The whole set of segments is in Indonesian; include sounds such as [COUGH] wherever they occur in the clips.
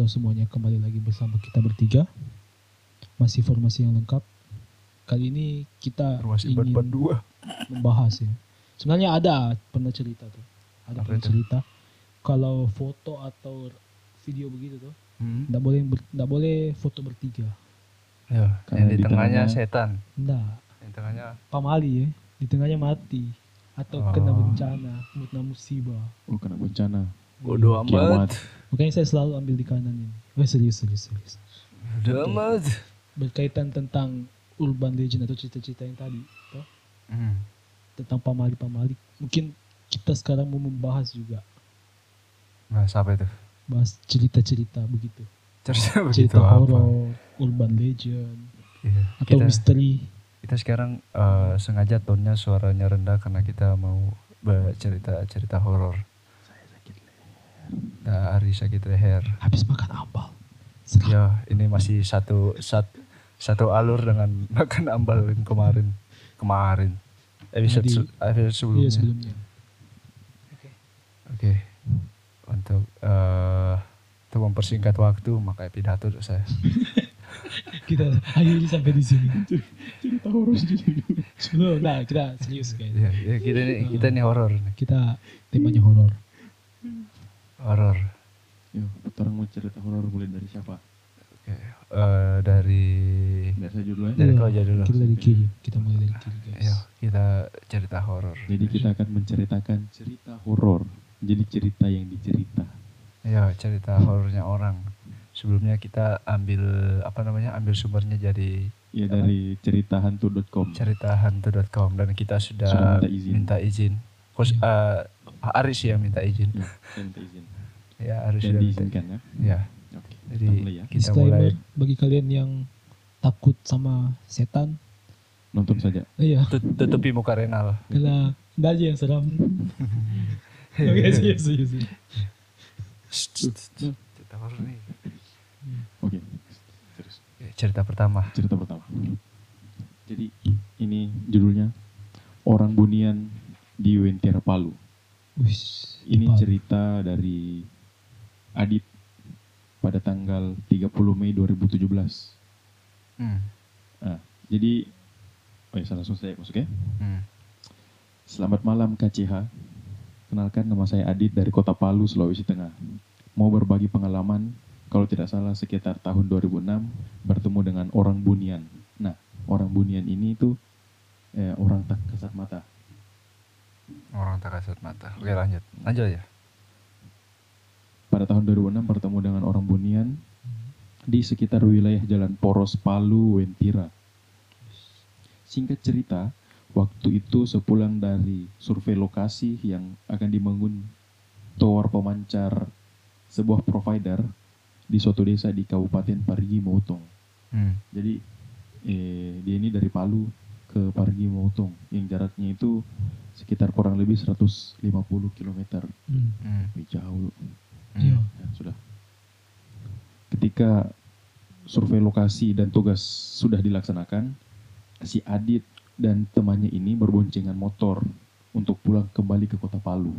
Halo semuanya, kembali lagi bersama kita bertiga. Masih formasi yang lengkap. Kali ini kita Masih ingin buat dua. membahas ya. Sebenarnya ada pernah cerita tuh. Ada Apa pernah itu? cerita. Kalau foto atau video begitu tuh, Hmm. nggak boleh nggak boleh foto bertiga. Ya, Karena yang di, di tengahnya tengahnya- setan. Nggak, Yang tengahnya pamali ya. Di tengahnya mati atau Oh. kena bencana, kena musibah. Oh kena bencana. Bodoh Kiamat. amat. Makanya saya selalu ambil di kanan ini. Oh, serius, serius, serius. Bodoh amat. Berkaitan tentang urban legend atau cerita-cerita yang tadi. toh. Hmm. tentang pamali-pamali. Mungkin kita sekarang mau membahas juga. Nah, siapa itu? Bahas cerita-cerita begitu. Cerita begitu Cerita apa? horor, urban legend, Iya. atau Kita, misteri. kita sekarang eh, sengaja tonnya suaranya rendah karena kita mau bercerita cerita horor. Nah, Ari sakit leher. Habis makan ambal. Serap. Ya, ini masih satu sat, satu alur dengan [LAUGHS] makan ambal yang kemarin. Kemarin. Episode, Jadi- se- episode sebelumnya. Iya sebelumnya. Oke. Untuk eh untuk mempersingkat waktu maka pidato untuk saya. [LAUGHS] Kita akhirnya sampai di sini. cerita horor Belum, nah kita serius guys. Iya, ya, kita ini kita ini horor. Kita temanya horor. Horor. Yo, orang mau cerita horor mulai dari siapa? Oke. Eh, dari Dari saya dulu ya. Dari Iya, kau aja dulu. Kita dari kiri. Kita mulai dari kiri guys. Ayo, kita cerita horor. Jadi kita akan menceritakan cerita horor. Jadi cerita yang dicerita. Ayo, cerita horornya orang. Sebelumnya kita ambil apa namanya? Ambil sumbernya jadi Ya Apa? dari ceritahantu.com. ceritahantu.com dan kita sudah, Sudah minta izin. minta izin. Kos, eh, Aris sih yang minta izin. Ya, minta izin. Ya, Aris Dan diizinkan ya. Ya, Oke. jadi kita mulai ya. kita Disclaimer mulai bagi kalian yang takut sama setan. Nonton saja. Iya. Tut- tutupi muka Renal. Karena enggak aja yang seram. [LAUGHS] Oke. Cerita horor nih. Oke. Terus Oke, Cerita pertama. cerita pertama. Jadi ini judulnya Orang Bunian di Wentera Palu. Wis, Ini cerita dari Adit pada tanggal 30 Mei 2017. Hmm. Nah, jadi oh ya langsung saya masuk ya. Hmm. Selamat malam KCH. Kenalkan nama saya Adit dari Kota Palu, Sulawesi Tengah. Mau berbagi pengalaman, kalau tidak salah sekitar tahun 2006 bertemu dengan orang Bunian. Nah, orang Bunian ini itu eh, orang tak kasat mata. Orang tak kasat mata. Oke lanjut. Lanjut ya. Pada tahun 2006 bertemu dengan orang Bunian di sekitar wilayah Jalan Poros Palu, Wentira. Singkat cerita, waktu itu sepulang dari survei lokasi yang akan dibangun tower pemancar sebuah provider di suatu desa di Kabupaten Parigi Motong. Hmm. Jadi eh, dia ini dari Palu ke Parigi Motong yang jaraknya itu sekitar kurang lebih 150 km. Hmm. Wih, jauh. Hmm. Iya. Ya, sudah. Ketika survei lokasi dan tugas sudah dilaksanakan, si Adit dan temannya ini berboncengan motor untuk pulang kembali ke kota Palu.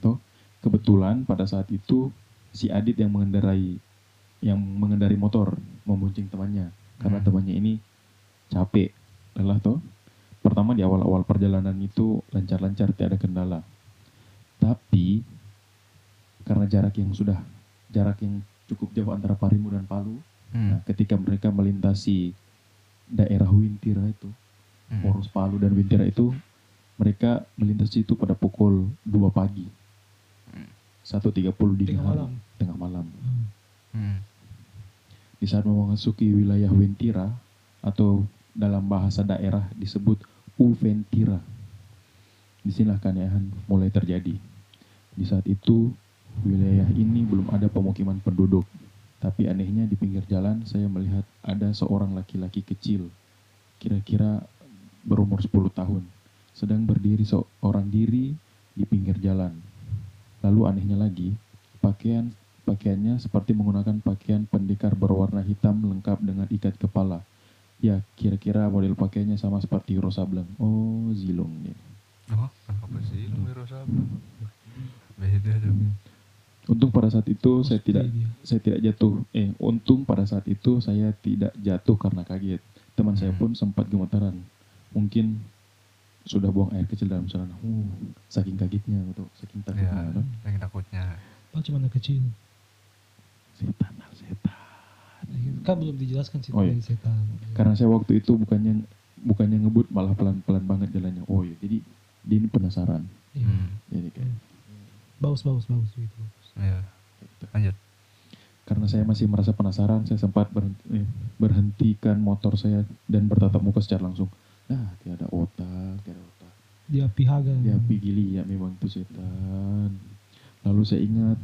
Toh, kebetulan pada saat itu si Adit yang mengendarai yang mengendarai motor membonceng temannya karena Hmm. temannya ini capek lelah toh. Pertama di awal-awal perjalanan itu lancar-lancar tiada kendala. Tapi karena jarak yang sudah jarak yang cukup jauh antara Parimu dan Palu, Hmm. nah, ketika mereka melintasi daerah Wintira itu, Hmm. Poros Palu dan Wintira itu, mereka melintasi itu pada pukul 2 pagi. Hmm. 1.30 dini Tengah hari, malam. tengah malam. Hmm. Hmm. Di saat memasuki wilayah Wentira atau dalam bahasa daerah disebut Uventira. Di sinilah keanehan mulai terjadi. Di saat itu wilayah ini belum ada pemukiman penduduk. Tapi anehnya di pinggir jalan saya melihat ada seorang laki-laki kecil. Kira-kira berumur 10 tahun. Sedang berdiri seorang diri di pinggir jalan. Lalu anehnya lagi, pakaian pakaiannya seperti menggunakan pakaian pendekar berwarna hitam lengkap dengan ikat kepala. Ya, kira-kira model pakaiannya sama seperti Rosa Blanc. Oh, Zilong nih. Oh, sih lu Wiro Sablo? Beda dong. Untung pada saat itu saya tidak Dia. saya tidak jatuh. Eh, untung pada saat itu saya tidak jatuh karena kaget. Teman saya pun sempat gemetaran. Mungkin sudah buang air kecil dalam celana. Uh, saking kagetnya gitu, saking ya takutnya. no? lagi takutnya Padahal cuma anak kecil. Setan. Kan belum dijelaskan sih Oh, iya. setan. Karena saya waktu itu bukannya bukannya ngebut malah pelan-pelan banget jalannya. Oh ya, jadi dia ini penasaran. Iya. hmm. Jadi kayak Bagus, bagus, bagus. Gitu. ya gitu. lanjut Karena saya masih merasa penasaran, saya sempat berhenti, eh, berhentikan motor saya dan bertatap muka secara langsung. Nah, tiada otak, tiada otak. Dia pihaga. Dia gili ya memang itu setan. Lalu saya ingat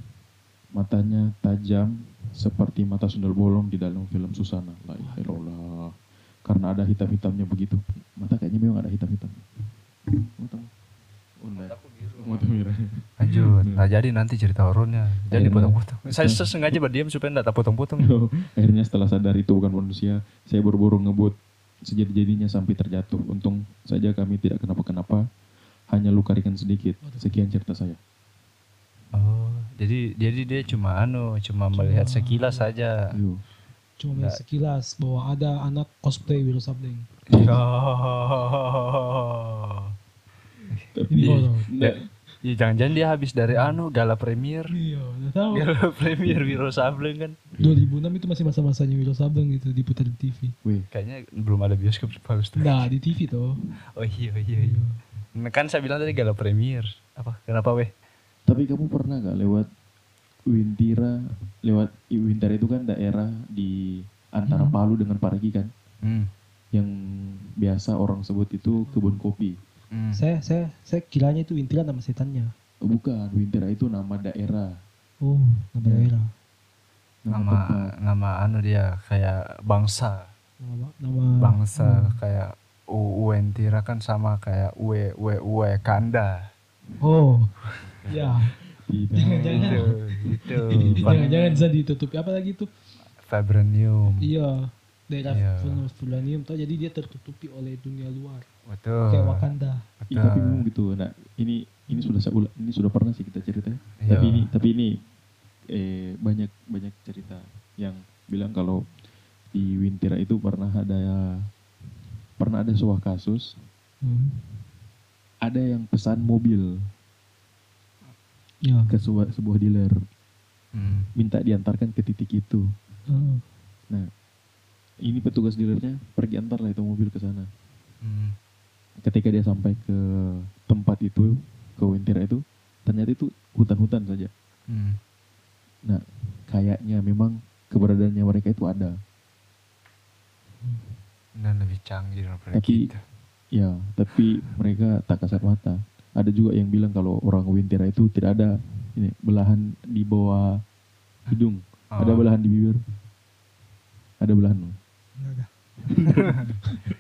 matanya tajam seperti mata sundal bolong di dalam film Susana. La ilaha illallah. Karena ada hitam-hitamnya begitu. Mata kayaknya memang ada hitam-hitam. Mata. Oh, enggak. Mata merah. lanjut nah jadi nanti cerita horornya jadi potong-potong saya sengaja berdiam supaya enggak tak potong-potong Akhirnya setelah sadar itu bukan manusia, saya buru-buru ngebut sejadi-jadinya sampai terjatuh. Untung saja kami tidak kenapa-kenapa, hanya luka ringan sedikit. Sekian cerita saya. Oh jadi jadi dia cuma anu cuma melihat sekilas saja Ayo. Cuma main sekilas bahwa ada anak cosplay Wiro Sableng. Tapi Ini horor. Nggak. Ya, jangan-jangan dia habis dari anu gala premier Iya, udah tahu. gala [LAUGHS] premier Wiro Sableng kan 2006 itu masih masa-masanya Wiro Sableng gitu diputar di TV. Weh, kayaknya belum ada bioskop di Paus tuh Nah, di TV tuh. oh iya iya iya Nah, kan saya bilang tadi gala premier apa kenapa weh tapi kamu pernah gak lewat Wintira, lewat Wintira itu kan daerah di antara Hmm. Palu dengan Parigi kan, hmm. yang biasa orang sebut itu kebun kopi. Hmm. Saya saya saya kiranya itu intinya nama setannya. Oh, bukan, Wintira itu nama daerah, Oh, nama Ya. daerah. nama, nama tempat. nama anu dia kayak bangsa Nama nama bangsa kayak U Uentira kan sama kayak Ue Ue Ue Kanda Oh. Ya. Tidak. Jangan-jangan itu itu [LAUGHS] jangan-jangan bisa ditutupi apa lagi tuh? Vibranium Iya. Daerah Iya. Venus Fulanium tuh jadi dia tertutupi oleh dunia luar. betul Kayak Wakanda. Ih, tapi memang gitu. Nah, ini ini sudah saya ini sudah pernah sih kita cerita. Iya. Tapi ini tapi ini eh banyak banyak cerita yang bilang kalau di Wintira itu pernah ada pernah ada sebuah kasus Hmm. ada yang pesan mobil Ya. ke sebuah, sebuah dealer Hmm. minta diantarkan ke titik itu. Heeh. Nah, ini petugas dealernya pergi antarlah itu mobil ke sana. Hmm. Ketika dia sampai ke tempat itu, ke Wintira itu, ternyata itu hutan-hutan saja. Hmm. Nah, kayaknya memang keberadaannya mereka itu ada. dan lebih canggih daripada Tapi- kita Ya, tapi mereka tak kasat mata. Ada juga yang bilang kalau orang Wintira itu tidak ada ini belahan di bawah hidung, ada Oh. belahan di bibir, ada belahan. [LAUGHS]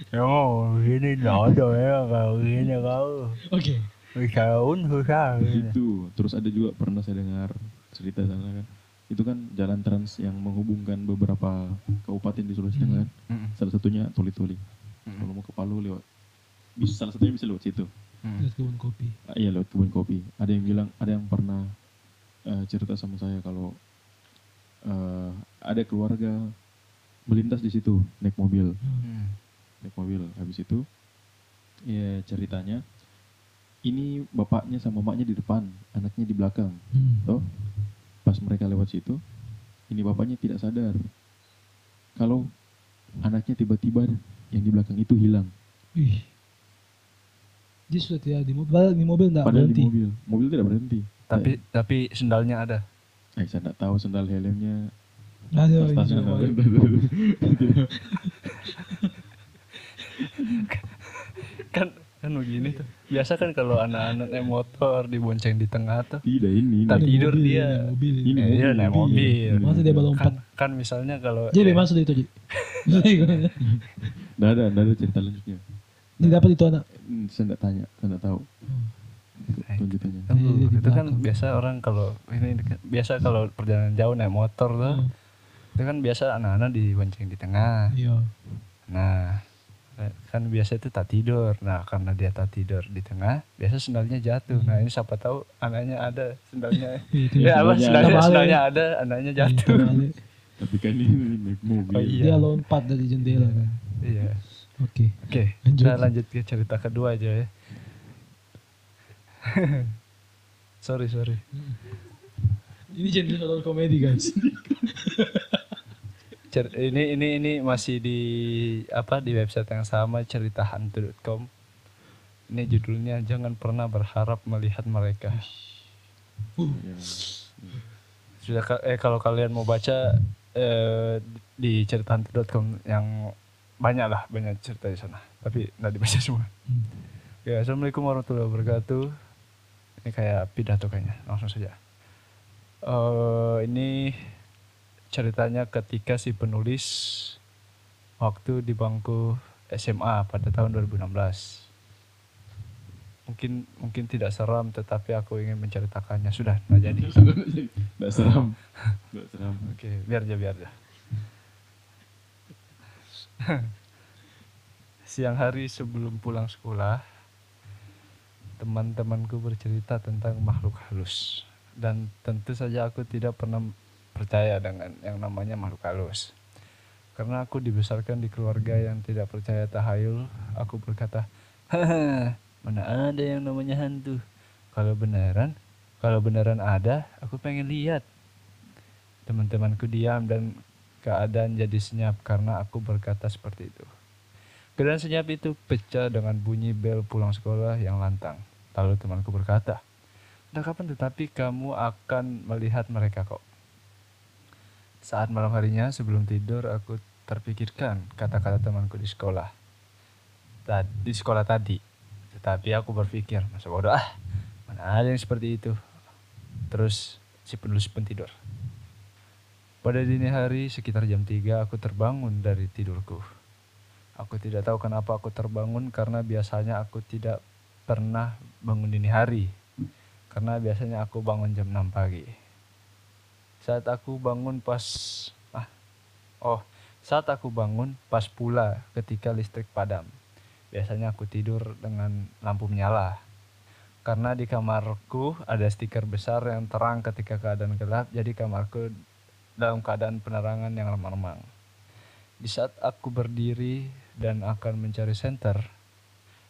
Ya mau gini nggak ada ya kalau gini kau Oke. Usahaun susah Itu. Terus ada juga pernah saya dengar cerita sana kan. Itu kan jalan trans yang menghubungkan beberapa kabupaten di Sulawesi Tengah kan. Mm-mm. Salah satunya Toli-Toli. Mm-mm. Kalau mau ke Palu lewat bisa salah satunya bisa lewat situ. Mm. Terus kebun kopi. Ah, Iya lewat kebun kopi. Ada yang bilang, ada yang pernah eh, cerita sama saya kalau eh, ada keluarga melintas di situ naik mobil, Hmm. Mm. naik mobil. Habis itu, ya ceritanya ini bapaknya sama maknya di depan, anaknya di belakang. Hmm. Toh, pas mereka lewat situ, ini bapaknya tidak sadar kalau anaknya tiba-tiba yang di belakang itu hilang. Ih. Dia sudah tidak di mobil. Padahal di mobil enggak Padahal berhenti. di mobil, mobil tidak berhenti. tapi tapi sendalnya ada Eh, saya tidak tahu sendal helmnya Aduh, ada. boleh. [LAUGHS] kan kan begini tuh biasa kan kalau anak-anak naik motor dibonceng di tengah tuh Tidak ini. Tak Ini tidur mobil, dia. ini Mobil. Ini Eh, dia naik mobil. Masa dia baru kan, kan misalnya kalau Jadi eh, masuk itu, Ji. [LAUGHS] Nggak ada, nggak ada cerita lanjutnya. Dia dapat itu anak. Hmm, saya nggak tanya, saya nggak tahu lanjutannya. Tunggu, Iya, di itu kan biasa orang kalau ini kan- biasa kalau perjalanan jauh naik motor tuh Hmm. itu kan biasa anak-anak dibonceng di tengah Iya. nah kan biasa itu tak tidur nah karena dia tak tidur di tengah biasa sendalnya jatuh nah ini siapa tahu anaknya ada sendalnya [LAUGHS] Itu ya apa sendalnya sendalnya ada. sendalnya ada anaknya jatuh Terbalik. Tapi kan ini naik mobil. Oh, iya. Dia lompat dari jendela kan. iya Oke. oke Lanjut. kita lanjut ke cerita kedua aja ya. [LAUGHS] Sorry sorry. Ini genre horror komedi guys. [LAUGHS] Cer- ini ini ini masih di apa di website yang sama ceritahantu.com ini judulnya jangan pernah berharap melihat mereka. Sudah ka- eh kalau kalian mau baca eh, di ceritahantu.com yang banyak lah banyak cerita di sana tapi nggak dibaca [LAUGHS] semua. Ya assalamualaikum warahmatullahi wabarakatuh. Ini kayak pidato kayaknya langsung saja. Eh ini ceritanya ketika si penulis waktu di bangku SMA pada tahun 2016 mungkin mungkin tidak seram tetapi aku ingin menceritakannya. Sudah nggak jadi. [LAUGHS] Nggak seram. [LAUGHS] Nggak seram. oke biar aja biar aja [LAUGHS] siang hari sebelum pulang sekolah teman-temanku bercerita tentang makhluk halus. Dan tentu saja aku tidak pernah percaya dengan yang namanya makhluk halus. Karena aku dibesarkan di keluarga yang tidak percaya tahayul aku berkata mana ada yang namanya hantu? Kalau beneran kalau beneran ada aku pengen lihat. Teman-temanku diam dan keadaan jadi senyap karena aku berkata seperti itu keadaan senyap itu pecah dengan bunyi bel pulang sekolah yang lantang lalu temanku berkata Entah kapan tetapi kamu akan melihat mereka kok. Saat malam harinya sebelum tidur aku terpikirkan kata-kata temanku di sekolah. Di sekolah tadi. Tetapi aku berpikir, masa bodoh ah, mana ada yang seperti itu. Terus si penulis pun tidur. Pada dini hari sekitar jam 3 aku terbangun dari tidurku. Aku tidak tahu kenapa aku terbangun karena biasanya aku tidak pernah bangun dini hari karena biasanya aku bangun jam 6 pagi. Saat aku bangun pas ah oh, saat aku bangun pas pula ketika listrik padam. Biasanya aku tidur dengan lampu menyala. Karena di kamarku ada stiker besar yang terang ketika keadaan gelap, jadi kamarku dalam keadaan penerangan yang remang-remang. Di saat aku berdiri dan akan mencari senter,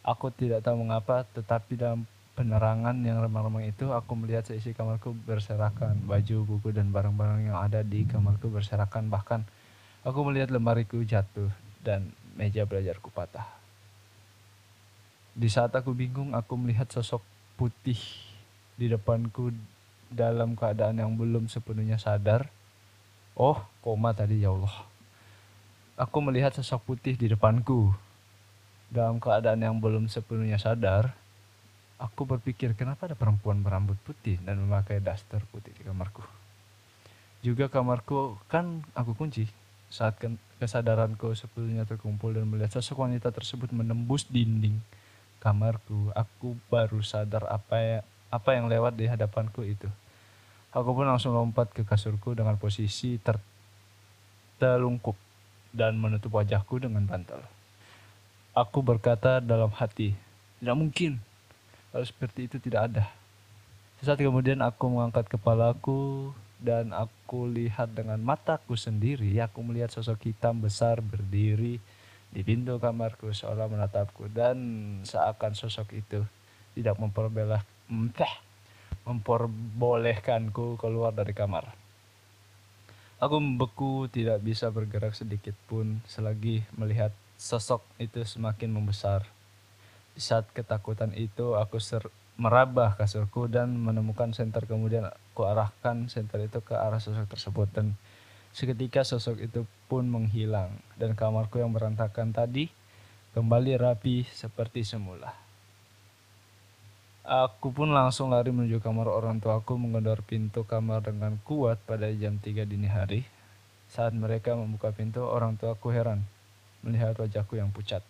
aku tidak tahu mengapa, tetapi dalam penerangan yang remang-remang itu aku melihat seisi kamarku berserakan baju buku dan barang-barang yang ada di kamarku berserakan. Bahkan aku melihat lemariku jatuh dan meja belajarku patah. Di saat aku bingung aku melihat sosok putih di depanku dalam keadaan yang belum sepenuhnya sadar oh koma tadi ya Allah aku melihat sosok putih di depanku dalam keadaan yang belum sepenuhnya sadar Aku berpikir kenapa ada perempuan berambut putih dan memakai daster putih di kamarku. Juga kamarku kan aku kunci. Saat ke- kesadaranku sepenuhnya terkumpul dan melihat sosok wanita tersebut menembus dinding kamarku, aku baru sadar apa ya, apa yang lewat di hadapanku itu. Aku pun langsung lompat ke kasurku dengan posisi ter telungkup dan menutup wajahku dengan bantal. Aku berkata dalam hati, tidak mungkin, Hal seperti itu tidak ada. Sesaat kemudian aku mengangkat kepalaku dan aku lihat dengan mataku sendiri. Aku melihat sosok hitam besar berdiri di pintu kamarku seolah menatapku dan seakan sosok itu tidak memperbelah memperbolehkanku keluar dari kamar. Aku membeku tidak bisa bergerak sedikit pun selagi melihat sosok itu semakin membesar. Di saat ketakutan itu aku ser- merabah kasurku dan menemukan senter kemudian aku arahkan senter itu ke arah sosok tersebut dan seketika sosok itu pun menghilang dan kamarku yang berantakan tadi kembali rapi seperti semula. Aku pun langsung lari menuju kamar orang tuaku menggedor pintu kamar dengan kuat pada jam 3 dini hari. Saat mereka membuka pintu, orang tuaku heran melihat wajahku yang pucat.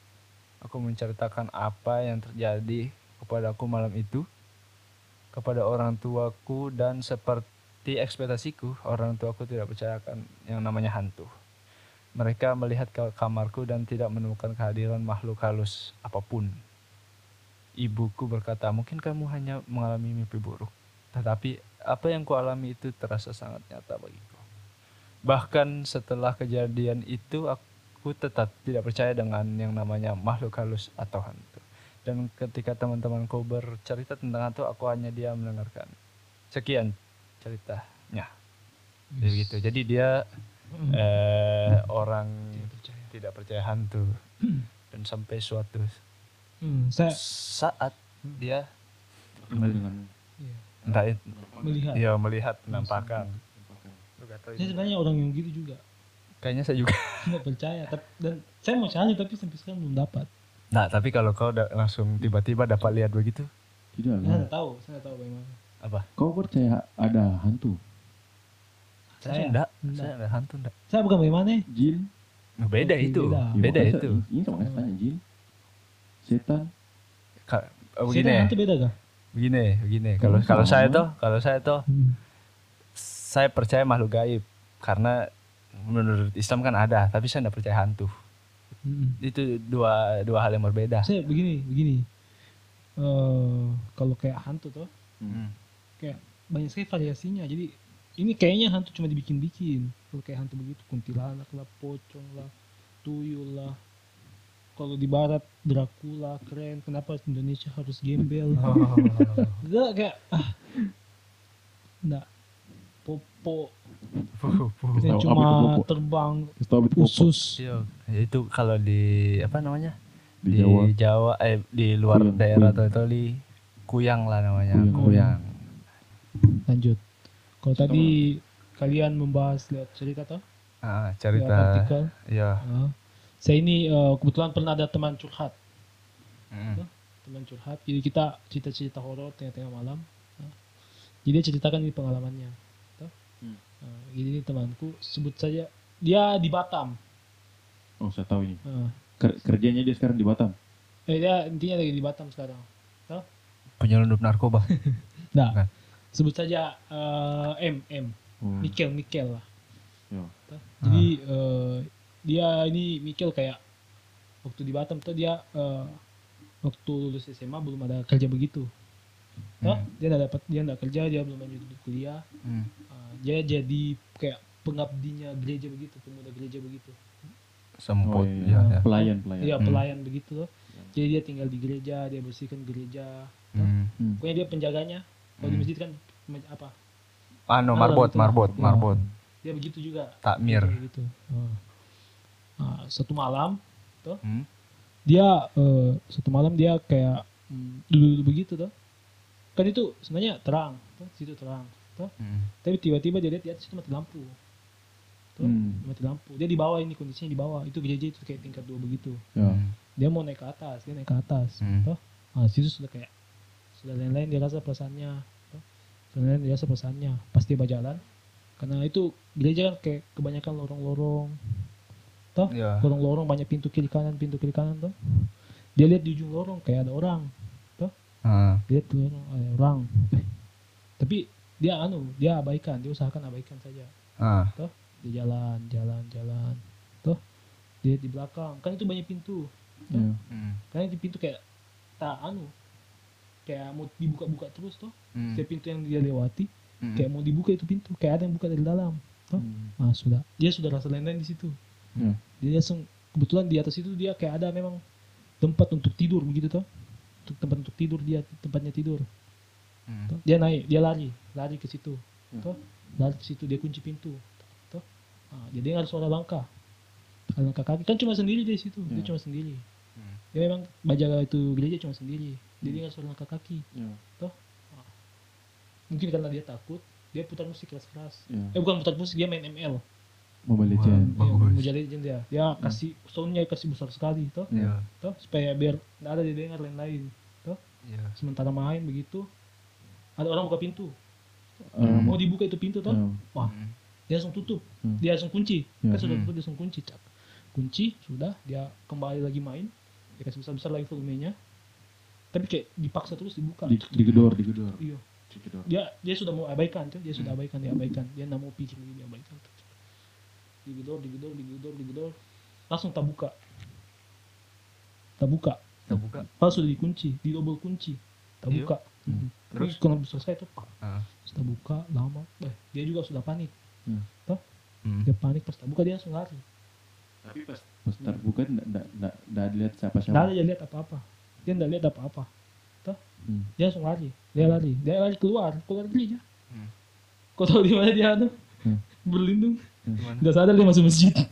Aku menceritakan apa yang terjadi kepadaku malam itu kepada orang tuaku dan seperti ekspektasiku, orang tuaku tidak percayakan yang namanya hantu. mereka melihat ke kamarku dan tidak menemukan kehadiran makhluk halus apa pun. Ibuku berkata, mungkin kamu hanya mengalami mimpi buruk. Tetapi apa yang kualami itu terasa sangat nyata bagiku. Bahkan setelah kejadian itu aku tetap tidak percaya dengan yang namanya makhluk halus atau hantu. Dan ketika teman-temanku bercerita tentang hantu, aku hanya diam mendengarkan. Sekian ceritanya. Jadi gitu. Jadi dia eh, orang Tidak percaya. tidak percaya hantu dan sampai suatu Hmm, saya saat dia Ketemu dengan iya, entah itu melihat. ya melihat penampakan Saya ini. sebenarnya orang yang gitu juga. kayaknya saya juga [LAUGHS] Tidak percaya. Tapi, dan saya mau cari tapi sampai sekarang belum dapat. nah tapi kalau kau udah langsung tiba-tiba dapat lihat begitu tidak Saya nggak tahu. Saya nggak tahu bagaimana. apa Kau percaya ada hantu, saya, Saya? enggak Enggak. saya enggak hantu enggak Saya bukan bagaimana. jin? Nah, beda itu beda. Ya, beda makanya itu Ini sama tanya jin, setan. Ka- oh, Setan begini hantu beda kah? begini begini kalau kalau saya tuh kalau saya tuh Hmm. saya percaya makhluk gaib karena menurut Islam kan ada tapi saya enggak percaya hantu Hmm. itu dua dua hal yang berbeda Saya begini, begini. Eh kalau kayak hantu tuh, Hmm. kayak banyak sekali variasinya. Jadi ini kayaknya hantu cuma dibikin-bikin. Kalau kayak hantu begitu, kuntilanak lah, pocong lah, tuyul lah. Kalau di barat Dracula keren, kenapa Indonesia harus gembel? Oh. [LAUGHS] Enggak kayak ah. Enggak. Popo yang cuma terbang usus. Iya, ya itu kalau di apa namanya di Jawa. eh di luar Kuyang, daerah kuyang. atau di kuyang lah namanya Kuyang. kuyang. Lanjut. Kalau tadi kalian membahas lihat cerita toh? Ah, cerita artikel. ya Ah. Saya ini eh, kebetulan pernah ada teman curhat, Mm. teman curhat. Jadi kita cerita-cerita horor tengah-tengah malam. Nah, Jadi dia ceritakan ini pengalamannya. Hmm. Nah, jadi ini temanku sebut saja dia di Batam. Oh saya tahu ini. Nah, Ker- kerjanya dia sekarang di Batam. eh, dia intinya lagi di Batam sekarang. penyelundup narkoba. [LAUGHS] Nah, Bukan. sebut saja eh, M M Oh, Mikel Mikel lah. ya. Toh? Jadi eh, dia ini Mikel kayak waktu di Batam tuh dia eh, waktu lulus SMA belum ada kerja begitu. Toh? Hmm. Dia nggak dapat dia nggak kerja dia belum lanjut kuliah. Hmm. Eh, dia jadi kayak pengabdinya gereja begitu pemuda gereja begitu. Semput. Oh, iya. ya, ya. Pelayan pelayan. Hmm. pelayan begitu loh. Jadi dia tinggal di gereja dia bersihkan gereja. Toh? Hmm. Hmm. Pokoknya dia penjaganya. Kalau di Hmm. masjid kan apa? Anu marbot, marbot, Ya. marbot. Dia begitu juga. Takmir. Gitu. Nah. Nah, satu malam Hmm. dia eh, satu malam dia kayak mm, dulu begitu tuh kan itu sebenarnya terang tuh situ terang tuh Hmm. tapi tiba-tiba dia lihat di atas itu mati lampu tuh Hmm. mati lampu dia di bawah ini kondisinya di bawah itu gereja itu kayak tingkat dua begitu Ya. Hmm. dia mau naik ke atas dia naik ke atas Hmm. tuh nah situ sudah kayak sudah lain-lain dia rasa perasaannya tuh sudah lain dia rasa perasaannya pas dia berjalan karena itu gereja kan kayak kebanyakan lorong-lorong tuh Ya. lorong-lorong banyak pintu kiri kanan pintu kiri kanan tuh dia lihat di ujung lorong kayak ada orang Ah. dia lihat di lorong ada orang Eh, tapi dia anu dia abaikan dia usahakan abaikan saja Ah. dia jalan jalan jalan tuh dia di belakang kan itu banyak pintu Ya. Hmm. karena itu pintu kayak tak anu kayak mau dibuka-buka terus tuh Hmm. setiap pintu yang dia lewati Hmm. kayak mau dibuka itu pintu kayak ada yang buka dari dalam tuh Hmm. nah sudah dia sudah rasa lain-lain di situ Ya. dia langsung kebetulan di atas itu dia kayak ada memang tempat untuk tidur begitu toh untuk tempat untuk tidur dia tempatnya tidur Hmm. toh. dia naik dia lari lari ke situ Hmm. toh lari ke situ dia kunci pintu toh nah, dia dengar suara langkah ada langkah kaki kan cuma sendiri di situ dia Hmm. cuma sendiri Hmm. dia memang bajaga itu gereja cuma sendiri dia dengar suara langkah kaki Ya. mungkin karena dia takut dia putar musik keras-keras Ya. eh bukan putar musik dia main ML Mobile Wah. Legends. dia Bagus. Mobile Legends dia dia kasih soundnya kasih besar sekali toh Ya. toh supaya biar nggak ada dia dengar lain-lain toh Ya. sementara main begitu ada orang buka pintu Eh, mau dibuka itu pintu toh ya. wah Hmm. dia langsung tutup Hmm. dia langsung kunci Ya. kan sudah Hmm. tutup dia langsung kunci cak kunci sudah dia kembali lagi main dia kasih besar besar lagi volumenya tapi kayak dipaksa terus dibuka Di, digedor, digedor. iya Digedor. dia dia sudah mau abaikan tuh dia sudah Hmm. abaikan dia abaikan dia nggak mau pikir lagi dia abaikan digedor digedor digedor digedor langsung tak buka tak buka Kita buka. pas sudah dikunci di double kunci tak Iya. buka Hmm. terus Terus? kalau selesai tuh. Terus tak buka lama eh, dia juga sudah panik Hmm. toh Hmm. dia panik pas tak buka dia langsung lari Tapi pas pas terbuka nggak nggak nggak dilihat siapa ada siapa. dia lihat apa-apa dia nggak lihat apa-apa toh Hmm. dia langsung lari dia lari dia lari keluar keluar gereja Hmm. kau tahu di mana dia ada Hmm. berlindung Nggak sadar dia masuk masjid [LAUGHS] [LAUGHS]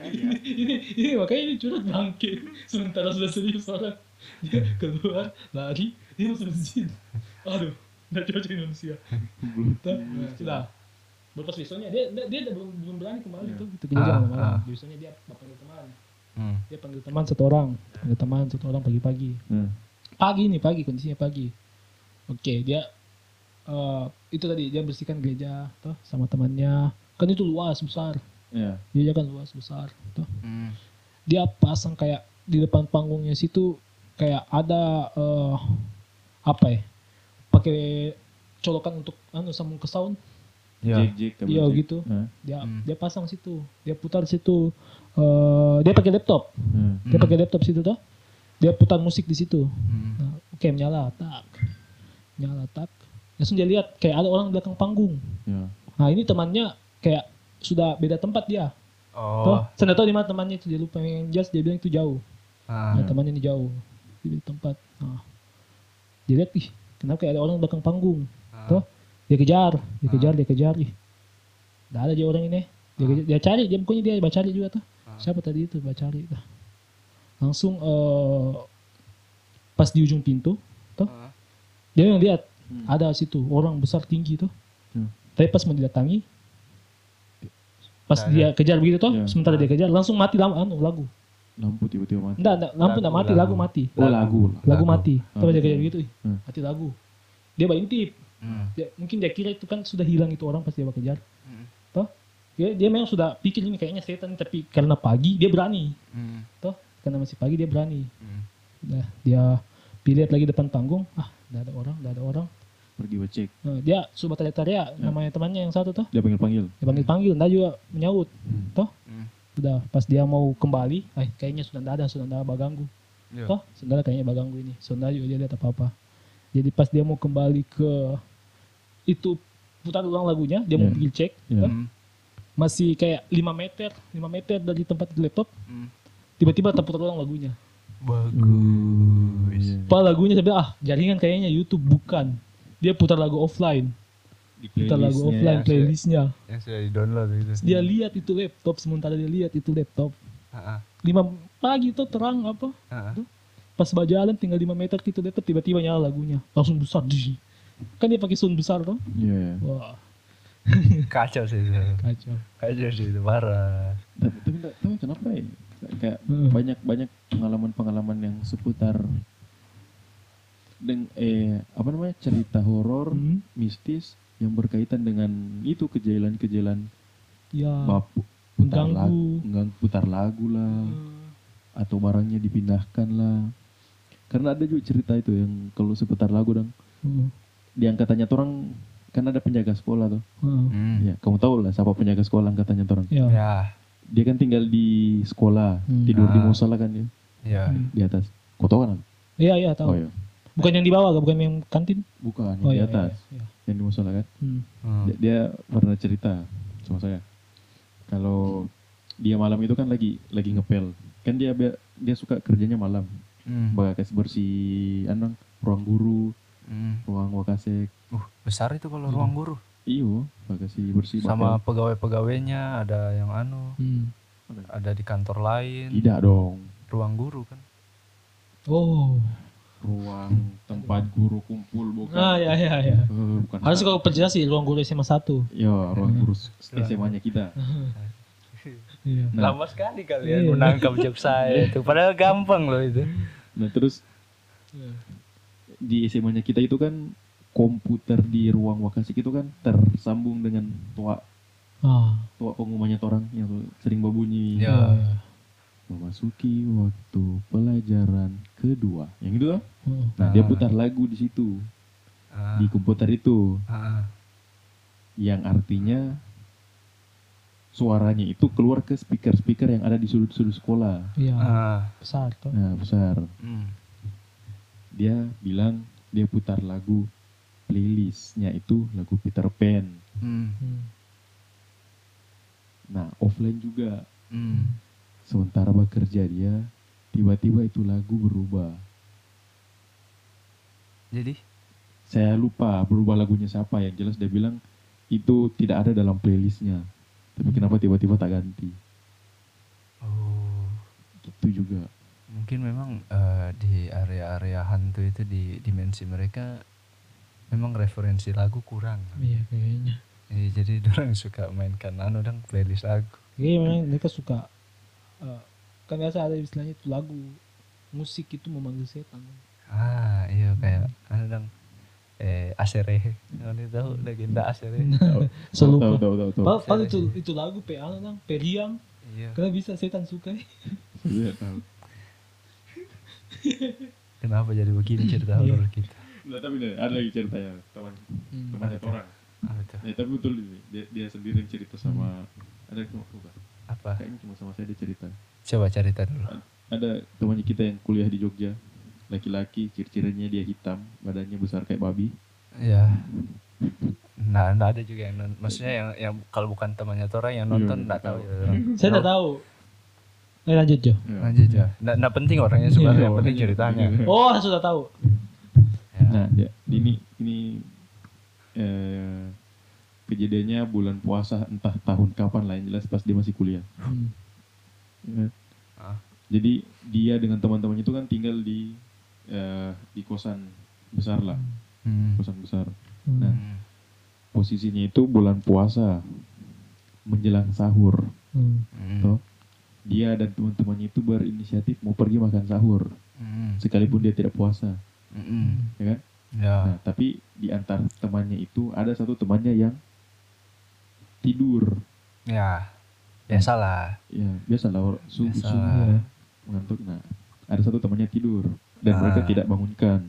ya. ini ini makanya ini curhat bangke sementara sudah serius orang dia keluar lari dia masuk masjid aduh nggak cocok manusia sudah Berpas besoknya dia dia, dia belum belum berani kembali tuh gitu gereja Ah, malam-malam. ah. Besoknya dia panggil teman. Hmm. Dia panggil teman satu orang, panggil teman satu orang pagi-pagi. Hmm. Pagi nih pagi kondisinya pagi. Oke dia eh itu tadi dia bersihkan gereja tuh sama temannya. Kan itu luas besar. Ya. Gereja kan luas besar tuh. Hmm. Dia pasang kayak di depan panggungnya situ kayak ada eh apa ya? Pakai colokan untuk anu sambung ke sound. Ya. Iya jack. gitu. Hah? Dia Hmm. dia pasang situ. Dia putar situ. eh dia pakai laptop. Hmm. Dia pakai laptop situ tuh. Dia putar musik di situ. Hmm. Nah, oke menyala tak. Nyala tak. Langsung dia lihat kayak ada orang di belakang panggung. Ya. Nah, ini temannya kayak sudah beda tempat dia. Tuh, Oh. saya nggak tahu di mana temannya itu dia lupa yang jelas dia bilang itu jauh. Ah. Nah, temannya ini jauh. Di beda tempat. Nah. Dia lihat ih, kenapa kayak ada orang di belakang panggung. Ah. Tuh, dia kejar, dia kejar, dia kejar. Ih, nggak ada dia orang ini. Dia, kejar, dia cari, dia pokoknya dia baca cari juga tuh. Ah. Siapa tadi itu baca cari tuh. Langsung eh pas di ujung pintu, tuh Ah. Dia yang lihat Hmm. ada situ orang besar tinggi tuh. Hmm. Tapi pas mau didatangi, pas Nggak dia kejar begitu tuh, Ya. sementara dia kejar langsung mati lam, anu, lagu. Lampu tiba-tiba mati. Enggak, enggak, lampu enggak Lagu, mati, lagu, lagu. mati. Oh lagu. Lagu, Lagu. mati. Terus dia betul. kejar gitu, ih, Hmm. mati lagu. Dia berintip. Hmm. Dia, mungkin dia kira itu kan sudah hilang itu orang pas dia kejar. Hmm. Toh? Dia, dia memang sudah pikir ini kayaknya setan tapi karena pagi dia berani. Hmm. Toh? Karena masih pagi dia berani. Hmm. Udah dia pilih lagi depan panggung, ah, enggak ada orang, enggak ada orang. Pergi cek. Nah, dia coba teriak-teriak Ya. namanya temannya yang satu tuh. Dia panggil panggil. Dia panggil-panggil, enggak juga menyaut. Toh? Hmm. Udah pas dia mau kembali, eh kayaknya sudah enggak ada, sudah enggak ada ganggu. Ya. Toh, saudara kayaknya baganggu ini. Saudara juga dia lihat apa-apa. Jadi pas dia mau kembali ke itu putar ulang lagunya, dia mau Ya. pergi cek, Ya. toh, Hmm. masih kayak 5 meter, 5 meter dari tempat laptop, Hmm. tiba-tiba terputar ulang lagunya. Bagus. Iya. Apa lagunya saya bilang, ah jaringan kayaknya YouTube bukan. Dia putar lagu offline, Di putar lagu offline ya. playlistnya. Yang sudah di download gitu. Dia lihat itu laptop, sementara dia lihat itu laptop. 5 pagi tuh terang apa? Pas berjalan tinggal 5 meter gitu laptop tiba-tiba nyala lagunya. Langsung besar. Dih. Kan dia pakai sound besar tuh. Iya. iya. Wah, Kacau sih itu. kacau. Kacau sih itu parah. Tapi tapi tahu kenapa ya. Kayak Hmm. banyak banyak pengalaman-pengalaman yang seputar deng eh apa namanya cerita horor Hmm. mistis yang berkaitan dengan itu kejailan-kejailan Ya. bab putar mengganggu. lagu, putar lagu lah Hmm. atau barangnya dipindahkan lah. Karena ada juga cerita itu yang kalau seputar lagu dong Hmm. di angkatannya orang kan ada penjaga sekolah tuh. Hmm. Hmm. Ya, kamu tahu lah siapa penjaga sekolah angkatannya orang. Ya. Ya. Dia kan tinggal di sekolah, Hmm. tidur di Ah. musola kan dia Ya. Hmm. di atas. Kau tahu kan? Iya, iya tahu. Oh iya. Bukan yang di bawah, bukan yang kantin. Bukan, yang Oh di iya, atas, iya, iya. yang di musola kan. Hmm. Hmm. Dia, dia pernah cerita sama saya. Kalau dia malam itu kan lagi lagi ngepel. Kan dia dia, suka kerjanya malam. Hmm. Bagas bersih anu ruang guru, Hmm. ruang wakasek. Uh, besar itu kalau ruang guru. Iyo, bagasi bersih Sama bakal. pegawai-pegawainya ada yang anu, Hmm. ada di kantor lain. Tidak dong. Ruang guru kan. Oh. Ruang tempat guru kumpul bukan. Ah, ya, ya, ya. Eh, bukan. Harus kau perjelas sih ruang guru SMA 1. Ya, ruang guru SMA-nya kita. [LAUGHS] Iya. Nah. Lama sekali kalian Iya. menangkap jok saya itu. Padahal gampang loh itu. Nah, terus di SMA-nya kita itu kan komputer di ruang wakasik itu kan tersambung dengan toa Ah. toa pengumumannya orang yang sering berbunyi Ya. Ya. memasuki waktu pelajaran kedua yang itu Hmm. nah dia Ah. putar lagu di situ Ah, di komputer itu ah, yang artinya suaranya itu keluar ke speaker-speaker yang ada di sudut-sudut sekolah. Iya, ah, besar tuh. Nah, besar. hmm, Dia bilang dia putar lagu playlistnya itu lagu Peter Pan. hmm, Hmm. Nah, offline juga. hmm. Sementara bekerja dia, tiba-tiba itu lagu berubah. Jadi, Saya lupa berubah lagunya siapa yang jelas dia bilang itu tidak ada dalam playlistnya. Tapi kenapa tiba-tiba tak ganti? oh, Gitu juga. mungkin memang eh, di area-area hantu itu di dimensi mereka memang referensi lagu kurang. Iya kayaknya. Eh, jadi [LAUGHS] orang suka mainkan anu dan playlist lagu. Kayaknya memang mereka suka eh, kan biasa ada istilahnya itu lagu musik itu memanggil setan. Ah, iya kayak anu dong eh Asere. Anu tahu legenda Asere. Saya [LAUGHS] Tahu, lupa. tahu, tahu, tahu. Pa- Padahal itu itu lagu pe anu nang periang Iya. karena bisa setan suka. Iya, tahu. [LAUGHS] Kenapa jadi begini cerita Iya. horor kita? Nah, tapi nih, ada lagi ceritanya teman Hmm. temannya Apa? orang. Ya, tapi betul ini. Dia, dia sendiri yang cerita sama ada cuma bukan. Apa? Kayaknya cuma sama saya dia cerita. Coba cerita dulu. Ada temannya kita yang kuliah di Jogja. Laki-laki, ciri-cirinya dia hitam, badannya besar kayak babi. Ya. Nah, nah ada juga yang non, maksudnya yang yang kalau bukan temannya Tora yang nonton Iya, enggak tahu. tahu. ya, orang. Saya tidak tahu. Eh lanjut Jo. Ya. Lanjut ya. Nggak, nggak penting orangnya sebenarnya, Iya, yang penting orangnya. ceritanya. Oh sudah tahu. Ya. Nah, dia, ini ini eh, kejadiannya bulan puasa entah tahun kapan lah yang jelas pas dia masih kuliah. Hmm. Ya. Ah. Jadi dia dengan teman-temannya itu kan tinggal di eh, di kosan besar lah, Hmm. kosan besar. Hmm. Nah. Posisinya itu bulan puasa menjelang sahur. Hmm. Hmm. Toh, dia dan teman-temannya itu berinisiatif mau pergi makan sahur Hmm. sekalipun dia tidak puasa, Hmm. ya kan? Ya. Nah, tapi di antara temannya itu ada satu temannya yang tidur. Ya. Biasalah. Ya, biasalah subuh mengantuk. Nah, ada satu temannya tidur dan Ah. mereka tidak bangunkan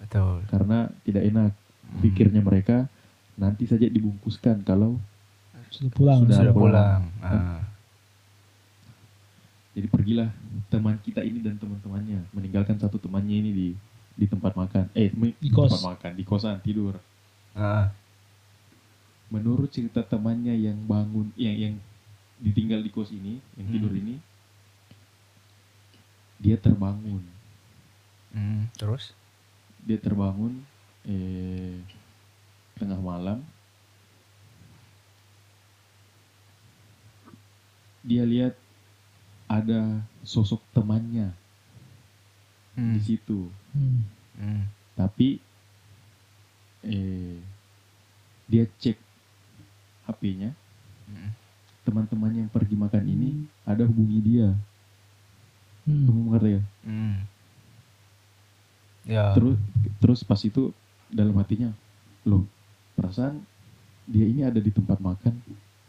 Betul. karena tidak enak. Hmm. Pikirnya mereka nanti saja dibungkuskan kalau Sudah pulang. Sudah Sudah pulang. pulang. Ah. jadi pergilah teman kita ini dan teman-temannya meninggalkan satu temannya ini di di tempat makan. Eh, Di kos. tempat makan, di kosan tidur. Ah. Menurut cerita temannya yang bangun yang yang ditinggal di kos ini, yang Hmm. tidur ini dia terbangun. Hmm. Terus? Dia terbangun eh tengah malam dia lihat ada sosok temannya Hmm. di situ Hmm. Hmm. tapi eh dia cek HP-nya Hmm. teman-teman yang pergi makan ini ada hubungi dia Hmm. kamu mengerti ya Hmm. Ya. terus terus pas itu dalam hatinya loh perasaan dia ini ada di tempat makan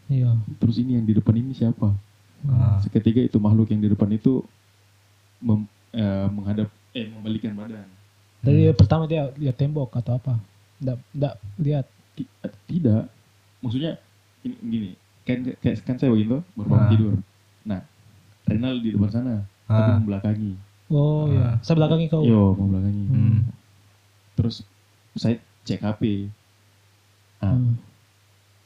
Iya. terus ini yang di depan ini siapa Ah. seketika itu makhluk yang di depan itu mem- eh, menghadap eh membalikan badan Tadi pertama dia lihat tembok atau apa? Nggak, nggak lihat. Ti- tidak maksudnya ini gini kan kayak kan saya begitu baru bangun Ah. tidur nah Renal di depan sana tapi Ah. membelakangi Oh Ah. iya. Saya belakangi kau. yo membelakangi Hmm. terus saya cek HP nah, Hmm.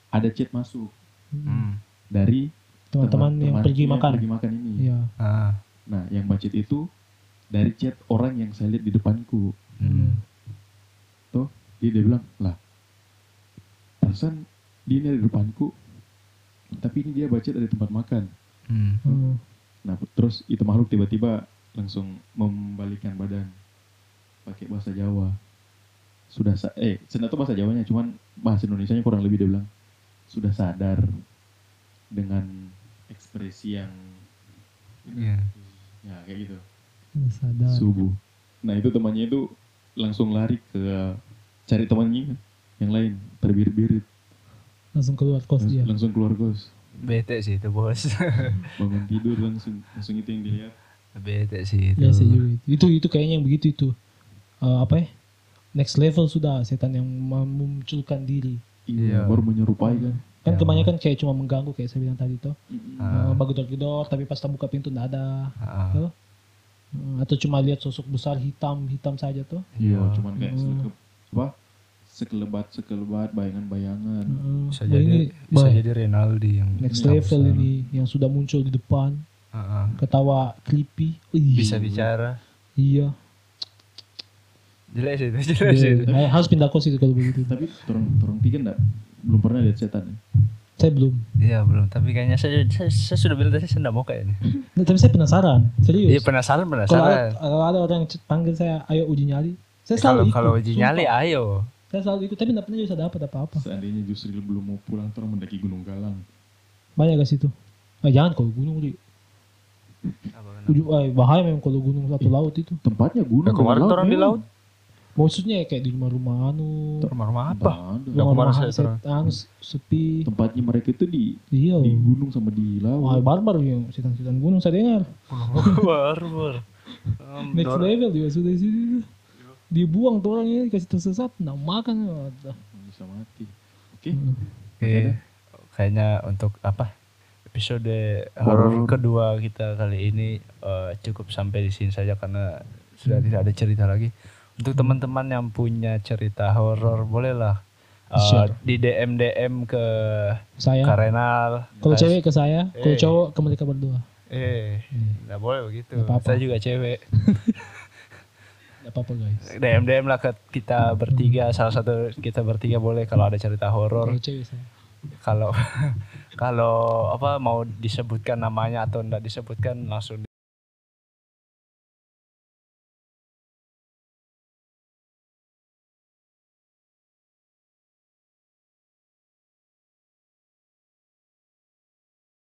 ada chat masuk Hmm. dari Teman-teman yang pergi makan. pergi makan ini Iya. Ah. nah yang baca itu dari chat orang yang saya lihat di depanku Hmm. Tuh, dia, dia bilang, lah, perasaan dia ini ada di depanku, tapi ini dia baca dari tempat makan. Hmm. Hmm. Nah, terus itu makhluk tiba-tiba langsung membalikan badan pakai bahasa Jawa. Sudah sa eh, sebenarnya itu bahasa Jawanya, cuman bahasa Indonesianya kurang lebih dia bilang sudah sadar dengan ekspresi yang Iya. ya kayak gitu Sadar. subuh. Nah itu temannya itu langsung lari ke cari temannya yang lain terbirit-birit Langsung keluar kos Langs- dia. langsung keluar kos Bete sih itu bos. [LAUGHS] bangun tidur langsung langsung itu yang dilihat Bete sih itu. Biasa juga itu. Itu itu kayaknya yang begitu itu. Eh, apa ya? next level sudah setan yang memunculkan diri. Iya, Iya. baru menyerupai kan. Kan Ya. kebanyakan kayak cuma mengganggu kayak saya bilang tadi tuh. Ah. Uh, bagedor-gedor tapi pas tak buka pintu nggak ada. Ah. Hmm, atau cuma lihat sosok besar hitam hitam saja tuh. Iya, Iya. cuman kayak Hmm. apa? Sekelebat sekelebat bayangan-bayangan. Hmm, bisa jadi ini bisa bah, jadi Renaldi yang next besar. level ini yang sudah muncul di depan Ah, ah. ketawa creepy. Wih, bisa bicara Iya. jelek sih itu [LAUGHS] jelek sih itu. Harus pindah kos itu kalau begitu. Tapi orang orang tiga enggak belum pernah lihat setan ya? Saya belum. iya belum tapi kayaknya saya, saya, saya sudah bilang tadi saya tidak mau kayaknya Nah, [LAUGHS] tapi saya penasaran, serius. iya penasaran kalau ada, penasaran kalau ada orang yang panggil saya, ayo uji nyali. Saya kalau selalu ikut. kalau uji nyali sumpah. ayo Saya selalu ikut, tapi tidak pernah bisa dapat apa-apa. Seandainya justru belum mau pulang, orang mendaki Gunung Galang. Banyak ke situ. Nah, jangan kalau gunung di ujung, eh, bahaya memang kalau gunung satu laut itu. Tempatnya gunung. Ya, kemarin orang di laut Maksudnya kayak di rumah-rumah anu, rumah-rumah apa rumah-rumah turun. anu sepi. Tempatnya mereka itu di Iya. di gunung sama di Wah, laut. barbar yang setan-setan gunung saya dengar. [LAUGHS] barbar Um, Next level juga sudah di situ. Dibuang tuh orang ini kasih tersesat, nah makan. Wadah. Bisa mati. Oke. Hmm. Oke, kayaknya untuk apa episode horor kedua kita kali ini eh, cukup sampai di sini saja karena sudah Hmm. tidak ada cerita lagi. Untuk teman-teman yang punya cerita horor bolehlah eh, Share. di DM DM ke Saya. Karenal. Kalau cewek ke saya, kalau Eh. cowok ke mereka berdua. eh Hmm. nggak boleh begitu. Nggak apa-apa. Saya juga cewek. [LAUGHS] Gak apa-apa guys. DM DM lah ke kita bertiga, salah satu kita bertiga boleh kalau ada cerita horor. Kalau cewek saya. kalau [LAUGHS] kalau apa mau disebutkan namanya atau enggak disebutkan langsung